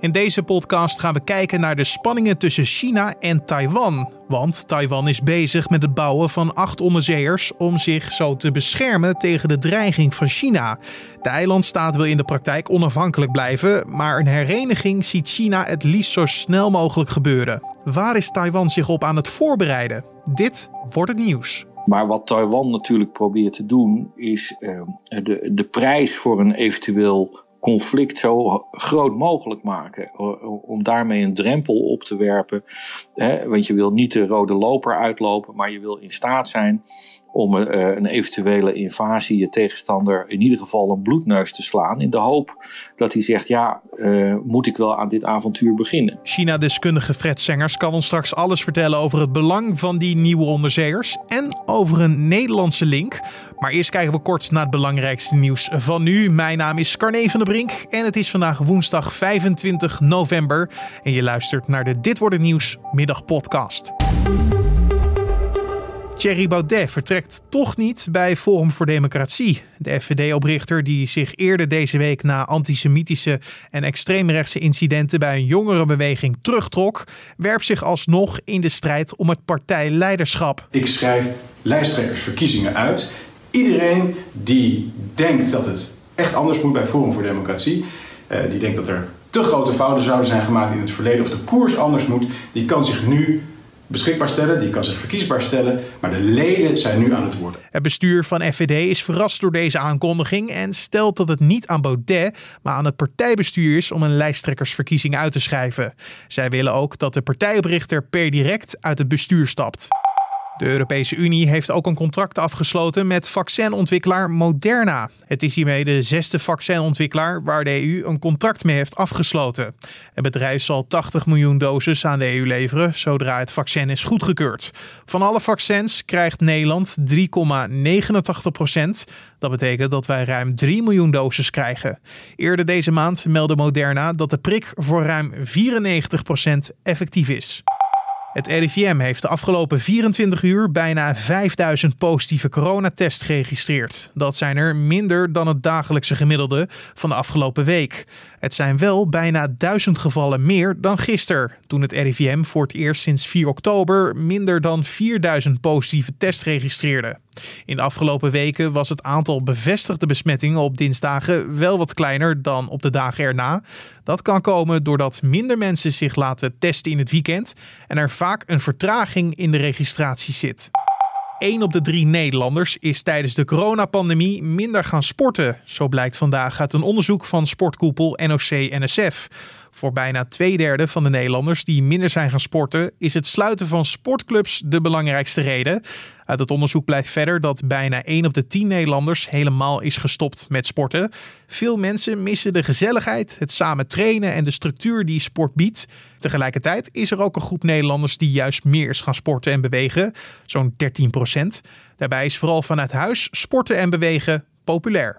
In deze podcast gaan we kijken naar de spanningen tussen China en Taiwan. Want Taiwan is bezig met het bouwen van acht onderzeeërs om zich zo te beschermen tegen de dreiging van China. De eilandstaat wil in de praktijk onafhankelijk blijven, maar een hereniging ziet China het liefst zo snel mogelijk gebeuren. Waar is Taiwan zich op aan het voorbereiden? Dit wordt het nieuws. Maar wat Taiwan natuurlijk probeert te doen, is uh, de, de prijs voor een eventueel conflict zo groot mogelijk maken. Om daarmee een drempel op te werpen. Hè? Want je wil niet de rode loper uitlopen, maar je wil in staat zijn om uh, een eventuele invasie je tegenstander in ieder geval een bloedneus te slaan. In de hoop dat hij zegt: Ja, uh, moet ik wel aan dit avontuur beginnen? China-deskundige Fred Sengers kan ons straks alles vertellen over het belang van die nieuwe onderzeeërs en over een Nederlandse link. Maar eerst kijken we kort naar het belangrijkste nieuws van nu. Mijn naam is Carne van der Brink en het is vandaag woensdag 25 november. En je luistert naar de Dit wordt het nieuws middagpodcast. Thierry Baudet vertrekt toch niet bij Forum voor Democratie. De FVD-oprichter, die zich eerder deze week na antisemitische en extreemrechtse incidenten bij een jongerenbeweging terugtrok, werpt zich alsnog in de strijd om het partijleiderschap. Ik schrijf lijsttrekkersverkiezingen uit. Iedereen die denkt dat het echt anders moet bij Forum voor Democratie, uh, die denkt dat er te grote fouten zouden zijn gemaakt in het verleden of de koers anders moet, die kan zich nu beschikbaar stellen, die kan zich verkiesbaar stellen, maar de leden zijn nu aan het worden. Het bestuur van FVD is verrast door deze aankondiging en stelt dat het niet aan Baudet, maar aan het partijbestuur is om een lijsttrekkersverkiezing uit te schrijven. Zij willen ook dat de partijoprichter per direct uit het bestuur stapt. De Europese Unie heeft ook een contract afgesloten met vaccinontwikkelaar Moderna. Het is hiermee de zesde vaccinontwikkelaar waar de EU een contract mee heeft afgesloten. Het bedrijf zal 80 miljoen doses aan de EU leveren zodra het vaccin is goedgekeurd. Van alle vaccins krijgt Nederland 3,89 procent. Dat betekent dat wij ruim 3 miljoen doses krijgen. Eerder deze maand meldde Moderna dat de prik voor ruim 94 procent effectief is. Het RIVM heeft de afgelopen 24 uur bijna 5000 positieve coronatests geregistreerd. Dat zijn er minder dan het dagelijkse gemiddelde van de afgelopen week. Het zijn wel bijna 1000 gevallen meer dan gisteren, toen het RIVM voor het eerst sinds 4 oktober minder dan 4000 positieve tests registreerde. In de afgelopen weken was het aantal bevestigde besmettingen op dinsdagen wel wat kleiner dan op de dagen erna. Dat kan komen doordat minder mensen zich laten testen in het weekend en er vaak een vertraging in de registratie zit. 1 op de drie Nederlanders is tijdens de coronapandemie minder gaan sporten. Zo blijkt vandaag uit een onderzoek van sportkoepel NOC-NSF. Voor bijna twee derde van de Nederlanders die minder zijn gaan sporten, is het sluiten van sportclubs de belangrijkste reden. Uit het onderzoek blijkt verder dat bijna 1 op de 10 Nederlanders helemaal is gestopt met sporten. Veel mensen missen de gezelligheid, het samen trainen en de structuur die sport biedt. Tegelijkertijd is er ook een groep Nederlanders die juist meer is gaan sporten en bewegen, zo'n 13 procent. Daarbij is vooral vanuit huis sporten en bewegen populair.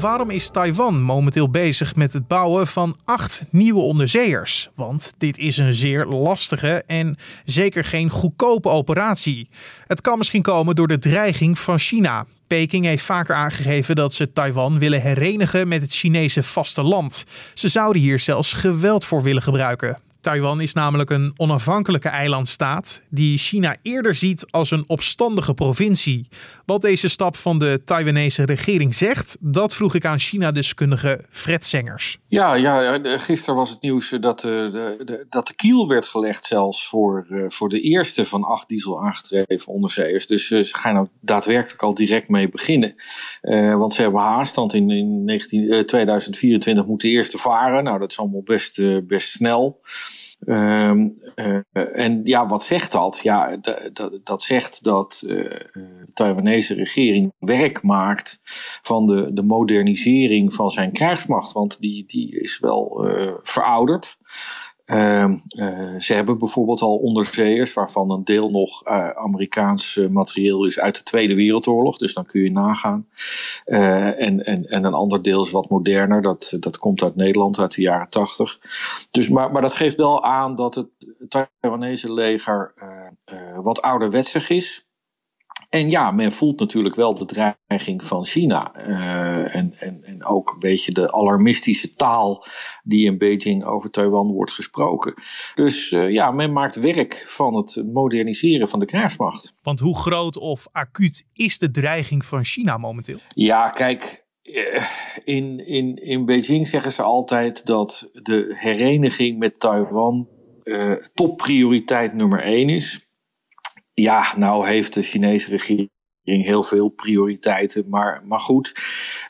Waarom is Taiwan momenteel bezig met het bouwen van acht nieuwe onderzeeërs? Want dit is een zeer lastige en zeker geen goedkope operatie. Het kan misschien komen door de dreiging van China. Peking heeft vaker aangegeven dat ze Taiwan willen herenigen met het Chinese vasteland. Ze zouden hier zelfs geweld voor willen gebruiken. Taiwan is namelijk een onafhankelijke eilandstaat die China eerder ziet als een opstandige provincie. Wat deze stap van de Taiwanese regering zegt, dat vroeg ik aan China-deskundige Fred Sengers. Ja, ja, gisteren was het nieuws dat de, de, dat de kiel werd gelegd zelfs voor, eh, voor de eerste van acht diesel aangedreven onderzeeërs. Dus eh, ze gaan er daadwerkelijk al direct mee beginnen. Uh, want ze hebben haast, want in, in 19, 2024 moet de eerste varen. Nou, dat is allemaal best, best snel. Um, uh, en ja, wat zegt dat? Ja, dat zegt dat uh, de Taiwanese regering werk maakt van de, de modernisering van zijn krijgsmacht. Want die, die is wel uh, verouderd. Uh, uh, ze hebben bijvoorbeeld al onderzeeërs, waarvan een deel nog uh, Amerikaans uh, materieel is uit de Tweede Wereldoorlog. Dus dan kun je nagaan. en, en, en een ander deel is wat moderner. Dat, dat komt uit Nederland uit de jaren tachtig. Dus, maar, maar dat geeft wel aan dat het Taiwanese leger wat ouderwetsig is. En ja, men voelt natuurlijk wel de dreiging van China. Uh, en, en, en ook een beetje de alarmistische taal die in Beijing over Taiwan wordt gesproken. Dus uh, ja, men maakt werk van het moderniseren van de krijgsmacht. Want hoe groot of acuut is de dreiging van China momenteel? Ja, kijk, eh, in, in, in Beijing zeggen ze altijd dat de hereniging met Taiwan uh, topprioriteit nummer één is. Ja, nou heeft de Chinese regering heel veel prioriteiten. Maar, maar goed,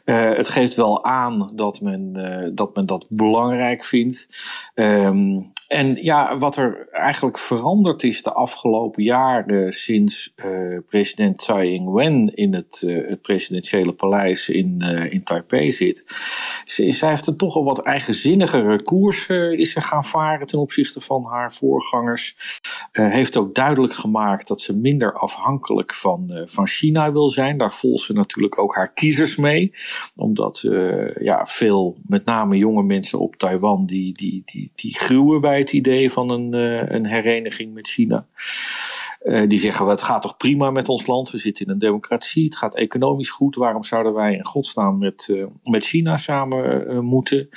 uh, het geeft wel aan dat men, uh, dat, men dat belangrijk vindt. Um, en ja, wat er eigenlijk veranderd is de afgelopen jaren sinds uh, president Tsai Ing-wen in het, uh, het, presidentiële paleis in, uh, in Taipei zit. Zij, heeft een toch al wat eigenzinnigere koers is ze gaan varen ten opzichte van haar voorgangers. heeft ook duidelijk gemaakt dat ze minder afhankelijk van, van China wil zijn. Daar volgt ze natuurlijk ook haar kiezers mee. Omdat ja, veel, met name jonge mensen op Taiwan, die, die, die, die gruwen bij het idee van een, uh, een hereniging met China. Uh, die zeggen, het gaat toch prima met ons land, we zitten in een democratie, het gaat economisch goed, waarom zouden wij in godsnaam met, uh, met China samen moeten?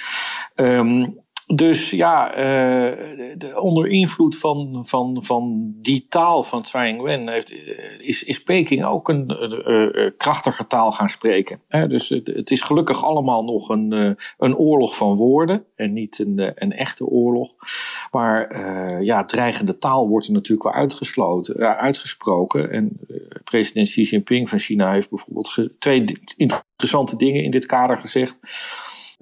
Um, dus ja, uh, de, onder invloed van, van, van die taal van Tsai Ing-wen heeft, is, is Peking ook een uh, krachtiger taal gaan spreken. Hè? Dus het, het, is gelukkig allemaal nog een, een oorlog van woorden en niet een, een echte oorlog. Maar ja, dreigende taal wordt er natuurlijk wel uitgesloten, uitgesproken. En president Xi Jinping van China heeft bijvoorbeeld twee interessante dingen in dit kader gezegd.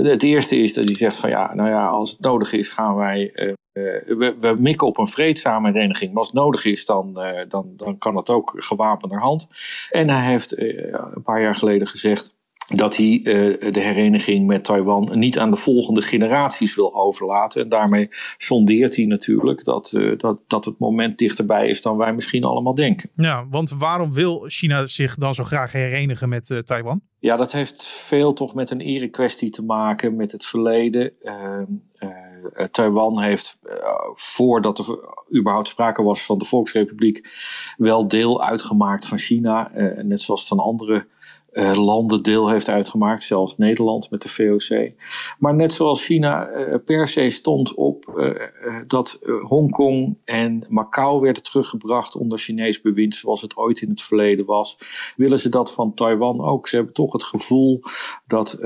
Het eerste is dat hij zegt van ja, nou ja, als het nodig is gaan wij, uh, we, we, mikken op een vreedzame hereniging. Maar als het nodig is, dan, uh, dan, dan kan het ook gewapenderhand. En hij heeft een paar jaar geleden gezegd dat hij uh, de hereniging met Taiwan niet aan de volgende generaties wil overlaten. En daarmee sondeert hij natuurlijk dat, uh, dat, dat het moment dichterbij is dan wij misschien allemaal denken. Ja, want waarom wil China zich dan zo graag herenigen met uh, Taiwan? Ja, dat heeft veel toch met een erekwestie te maken, met het verleden. Taiwan heeft, voordat er überhaupt sprake was van de Volksrepubliek, wel deel uitgemaakt van China. net zoals van andere uh, landen deel heeft uitgemaakt, zelfs Nederland met de VOC. Maar net zoals China uh, per se stond op uh, dat Hongkong en Macau werden teruggebracht onder Chinees bewind, zoals het ooit in het verleden was, willen ze dat van Taiwan ook. Ze hebben toch het gevoel dat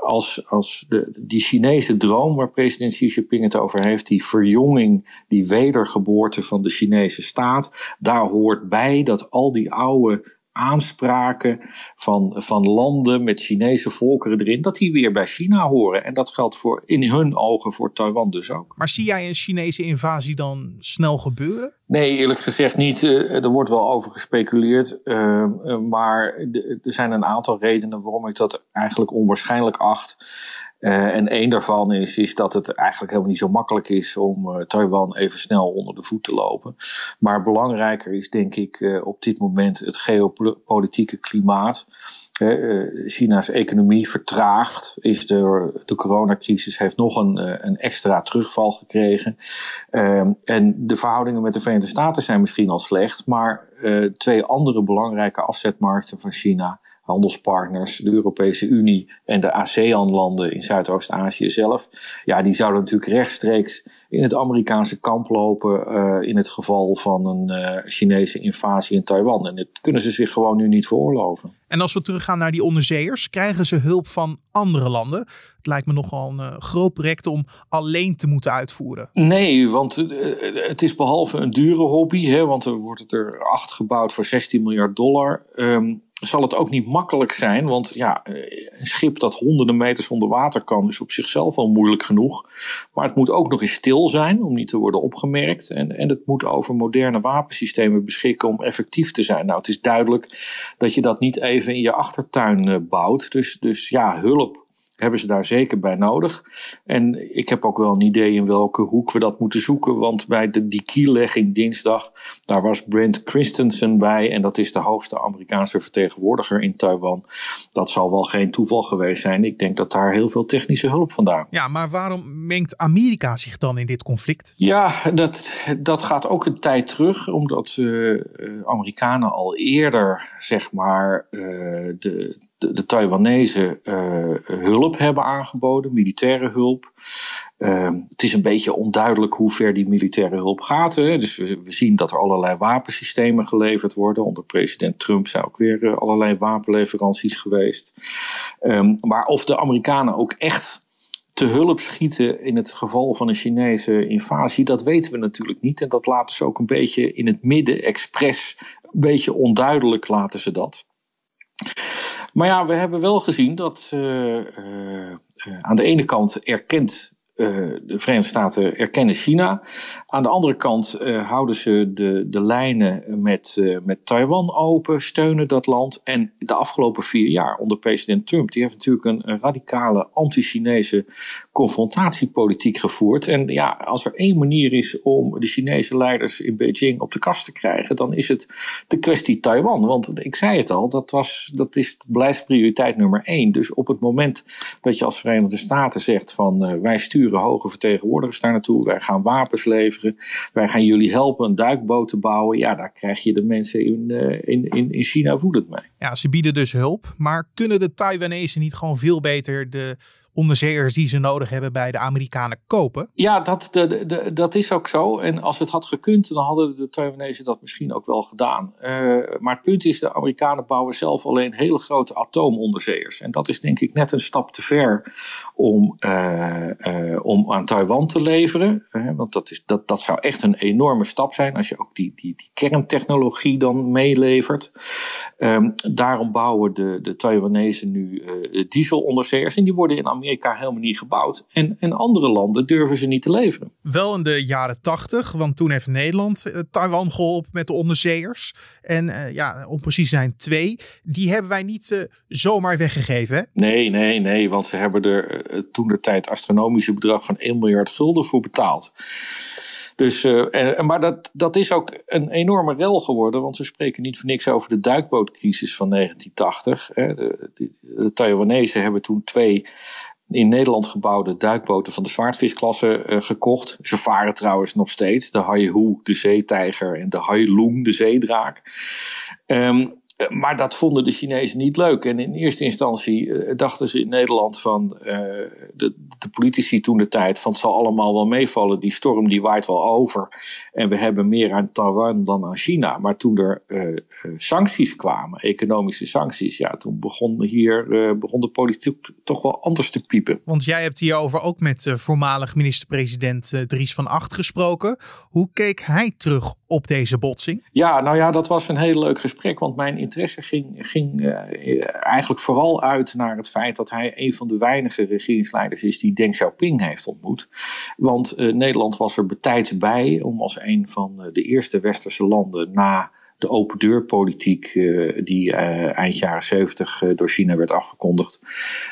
als, als de, die Chinese droom waar president Xi Jinping het over heeft, die verjonging, die wedergeboorte van de Chinese staat, daar hoort bij dat al die oude aanspraken van, van landen met Chinese volkeren erin, dat die weer bij China horen. En dat geldt voor, in hun ogen voor Taiwan dus ook. Maar zie jij een Chinese invasie dan snel gebeuren? Nee, eerlijk gezegd niet. er wordt wel over gespeculeerd. Uh, maar er zijn een aantal redenen waarom ik dat eigenlijk onwaarschijnlijk acht. Uh, en één daarvan is, is dat het eigenlijk helemaal niet zo makkelijk is om uh, Taiwan even snel onder de voet te lopen. Maar belangrijker is denk ik uh, op dit moment het geopolitieke klimaat. China's economie vertraagt, is de, de coronacrisis heeft nog een, een extra terugval gekregen. Ehm, en de verhoudingen met de Verenigde Staten zijn misschien al slecht, maar twee andere belangrijke afzetmarkten van China handelspartners, de Europese Unie en de ASEAN-landen in Zuidoost-Azië zelf, ja, die zouden natuurlijk rechtstreeks in het Amerikaanse kamp lopen uh, in het geval van een uh, Chinese invasie in Taiwan. En dat kunnen ze zich gewoon nu niet veroorloven. En als we teruggaan naar die onderzeeërs, krijgen ze hulp van andere landen? Het lijkt me nogal een uh, groot project om alleen te moeten uitvoeren. Nee, want het is behalve een dure hobby, hè, want er wordt er acht gebouwd voor 16 miljard dollar. Um, zal het ook niet makkelijk zijn. Want ja, eh, een schip dat honderden meters onder water kan, is op zichzelf al moeilijk genoeg. Maar het moet ook nog eens stil zijn om niet te worden opgemerkt. En, en het moet over moderne wapensystemen beschikken om effectief te zijn. Nou, het is duidelijk dat je dat niet even in je achtertuin uh, bouwt. Dus, dus ja, hulp hebben ze daar zeker bij nodig. En ik heb ook wel een idee in welke hoek we dat moeten zoeken. Want bij de, die kiellegging dinsdag, daar was Brent Christensen bij. En dat is de hoogste Amerikaanse vertegenwoordiger in Taiwan. Dat zal wel geen toeval geweest zijn. Ik denk dat daar heel veel technische hulp vandaan. Ja, maar waarom mengt Amerika zich dan in dit conflict? Ja, dat, dat gaat ook een tijd terug. Omdat uh, Amerikanen al eerder, zeg maar, uh, de, de, de Taiwanese hulp hebben aangeboden, militaire hulp. Uh, het is een beetje onduidelijk hoe ver die militaire hulp gaat. Hè. Dus we, zien dat er allerlei wapensystemen geleverd worden. Onder president Trump zijn ook weer uh, allerlei wapenleveranties geweest. Um, maar of de Amerikanen ook echt te hulp schieten in het geval van een Chinese invasie, dat weten we natuurlijk niet. En dat laten ze ook een beetje in het midden, expres, een beetje onduidelijk laten ze dat. Maar ja, we hebben wel gezien dat uh, uh, aan de ene kant erkent uh, de Verenigde Staten erkennen China. Aan de andere kant houden ze de, de lijnen met, met Taiwan open, steunen dat land. En de afgelopen vier jaar onder president Trump, die heeft natuurlijk een, radicale anti-Chinese confrontatiepolitiek gevoerd. En ja, als er één manier is om de Chinese leiders in Beijing op de kast te krijgen, dan is het de kwestie Taiwan. Want ik zei het al, dat, was, dat is beleidsprioriteit nummer één. Dus op het moment dat je als Verenigde Staten zegt van wij sturen hoge vertegenwoordigers daar naartoe. Wij gaan wapens leveren. Wij gaan jullie helpen een duikboot te bouwen. Ja, daar krijg je de mensen in, in, in, in China woedend mee. Ja, ze bieden dus hulp. Maar kunnen de Taiwanese niet gewoon veel beter de onderzeeërs die ze nodig hebben bij de Amerikanen kopen. Ja, dat, de, de, dat is ook zo. En als het had gekund, dan hadden de Taiwanese dat misschien ook wel gedaan. Uh, maar het punt is, de Amerikanen bouwen zelf alleen hele grote atoomonderzeeërs. En dat is denk ik net een stap te ver om, uh, uh, om aan Taiwan te leveren. want dat, is, dat, dat zou echt een enorme stap zijn als je ook die, die, die kerntechnologie dan meelevert. Um, daarom bouwen de, de Taiwanese nu dieselonderzeeërs. En die worden in Amerika Amerika helemaal niet gebouwd. En in andere landen durven ze niet te leveren. Wel in de jaren tachtig, want toen heeft Nederland uh, Taiwan geholpen met de onderzeeërs. En uh, ja, om precies zijn twee. Die hebben wij niet uh, zomaar weggegeven. Hè? Nee, nee, nee. Want ze hebben er toen de tijd astronomische bedrag van 1 miljard gulden voor betaald. Dus, uh, en, maar dat, dat is ook een enorme rel geworden, want we spreken niet voor niks over de duikbootcrisis van 1980. Hè. De, de, de Taiwanese hebben toen twee in Nederland gebouwde duikboten van de zwaardvisklasse uh, gekocht. Ze varen trouwens nog steeds. De Haihu, de zeetijger en de Hailung, de zeedraak. Um, maar dat vonden de Chinezen niet leuk. En in eerste instantie uh, dachten ze in Nederland van uh, de, politici toen de tijd van het zal allemaal wel meevallen. Die storm die waait wel over. En we hebben meer aan Taiwan dan aan China. Maar toen er sancties kwamen, economische sancties, ja, toen begon hier begon de politiek toch wel anders te piepen. Want jij hebt hierover ook met voormalig minister-president Dries van Acht gesproken. Hoe keek hij terug op deze botsing? Ja, nou ja, dat was een heel leuk gesprek. Want mijn interesse ging, ging uh, eigenlijk vooral uit naar het feit dat hij een van de weinige regeringsleiders is die Deng Xiaoping heeft ontmoet. Want uh, Nederland was er betijds bij om als een van de eerste westerse landen na de open deurpolitiek uh, die uh, eind jaren 70 uh, door China werd afgekondigd,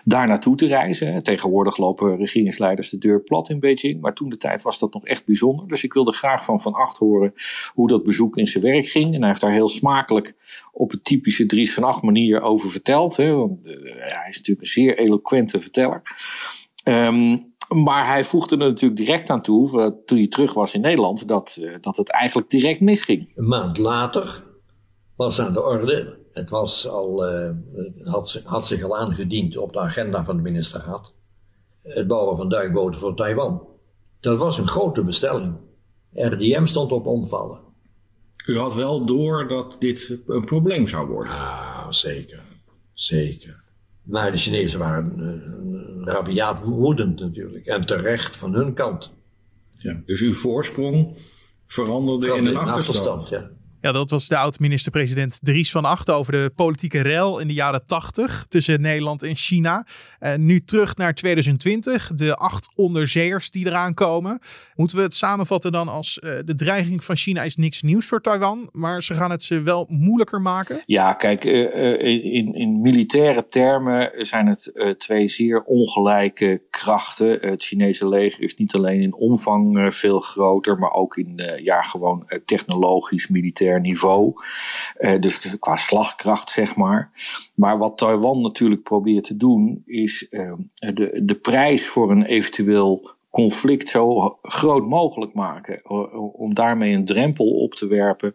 daar naartoe te reizen. Tegenwoordig lopen regeringsleiders de deur plat in Beijing, maar toen de tijd was dat nog echt bijzonder. Dus ik wilde graag van Van Acht horen hoe dat bezoek in zijn werk ging. En hij heeft daar heel smakelijk op een typische Dries van Acht manier over verteld. Hè, hij is natuurlijk een zeer eloquente verteller. Um, maar hij voegde er natuurlijk direct aan toe, toen hij terug was in Nederland, dat, uh, dat het eigenlijk direct misging. Een maand later was aan de orde, het was al, uh, had, had zich al aangediend op de agenda van de ministerraad, het bouwen van duikboten voor Taiwan. Dat was een grote bestelling. RDM stond op omvallen. U had wel door dat dit een probleem zou worden? Ja, zeker. Zeker. Maar de Chinezen waren uh, rabiaat woedend natuurlijk. En terecht van hun kant. Ja, dus uw voorsprong veranderde in een achterstand. ja. Ja, dat was de oud-minister-president Dries van Acht over de politieke rel in de jaren 80 tussen Nederland en China. Uh, nu terug naar 2020, de acht onderzeeërs die eraan komen. Moeten we het samenvatten dan als uh, de dreiging van China is niks nieuws voor Taiwan, maar ze gaan het ze wel moeilijker maken? Ja, kijk, uh, in, in militaire termen zijn het twee zeer ongelijke krachten. Het Chinese leger is niet alleen in omvang veel groter, maar ook in ja, gewoon technologisch, niveau. Uh, dus qua slagkracht, zeg maar. Maar wat Taiwan natuurlijk probeert te doen, is uh, de, de prijs voor een eventueel conflict zo groot mogelijk maken. Om daarmee een drempel op te werpen.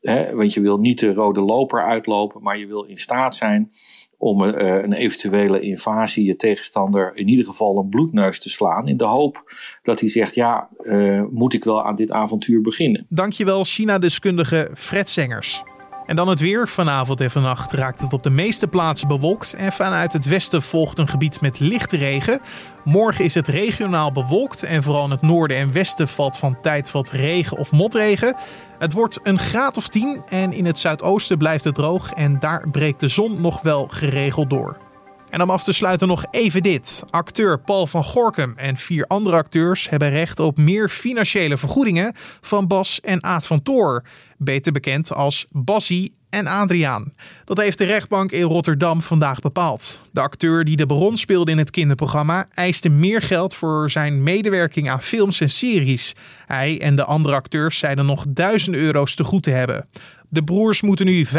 Hè? Want je wil niet de rode loper uitlopen, maar je wil in staat zijn om uh, een eventuele invasie je tegenstander in ieder geval een bloedneus te slaan. In de hoop dat hij zegt, ja, uh, moet ik wel aan dit avontuur beginnen. Dankjewel China-deskundige Fred Sengers. En dan het weer. Vanavond en vannacht raakt het op de meeste plaatsen bewolkt. En vanuit het westen volgt een gebied met lichte regen. Morgen is het regionaal bewolkt. En vooral in het noorden en westen valt van tijd wat regen of motregen. Het wordt een graad of 10. En in het zuidoosten blijft het droog. En daar breekt de zon nog wel geregeld door. En om af te sluiten nog even dit. Acteur Paul van Gorkum en vier andere acteurs hebben recht op meer financiële vergoedingen van Bas en Aad van Toor. Beter bekend als Bassie en Adriaan. Dat heeft de rechtbank in Rotterdam vandaag bepaald. De acteur die de Baron speelde in het kinderprogramma eiste meer geld voor zijn medewerking aan films en series. Hij en de andere acteurs zeiden nog duizenden euro's te goed te hebben. De broers moeten nu 15.000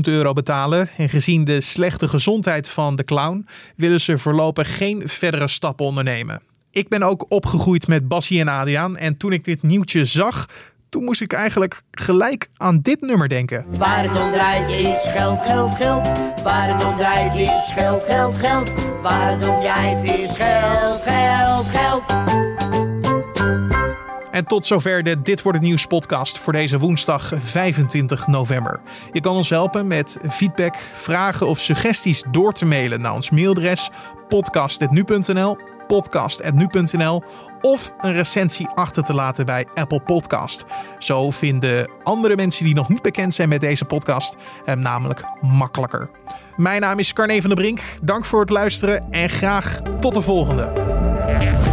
euro betalen. En gezien de slechte gezondheid van de clown willen ze voorlopig geen verdere stappen ondernemen. Ik ben ook opgegroeid met Bassie en Adriaan. En toen ik dit nieuwtje zag, toen moest ik eigenlijk gelijk aan dit nummer denken. Waar het om draait is geld, geld, geld. Waar het om draait is geld, geld, geld. Waar het om draait is geld, geld, geld. En tot zover de Dit Wordt Het Nieuws podcast voor deze woensdag 25 november. Je kan ons helpen met feedback, vragen of suggesties door te mailen naar ons mailadres podcast.nu.nl podcast.nu.nl of een recensie achter te laten bij Apple Podcast. Zo vinden andere mensen die nog niet bekend zijn met deze podcast hem namelijk makkelijker. Mijn naam is Carne van der Brink. Dank voor het luisteren en graag tot de volgende.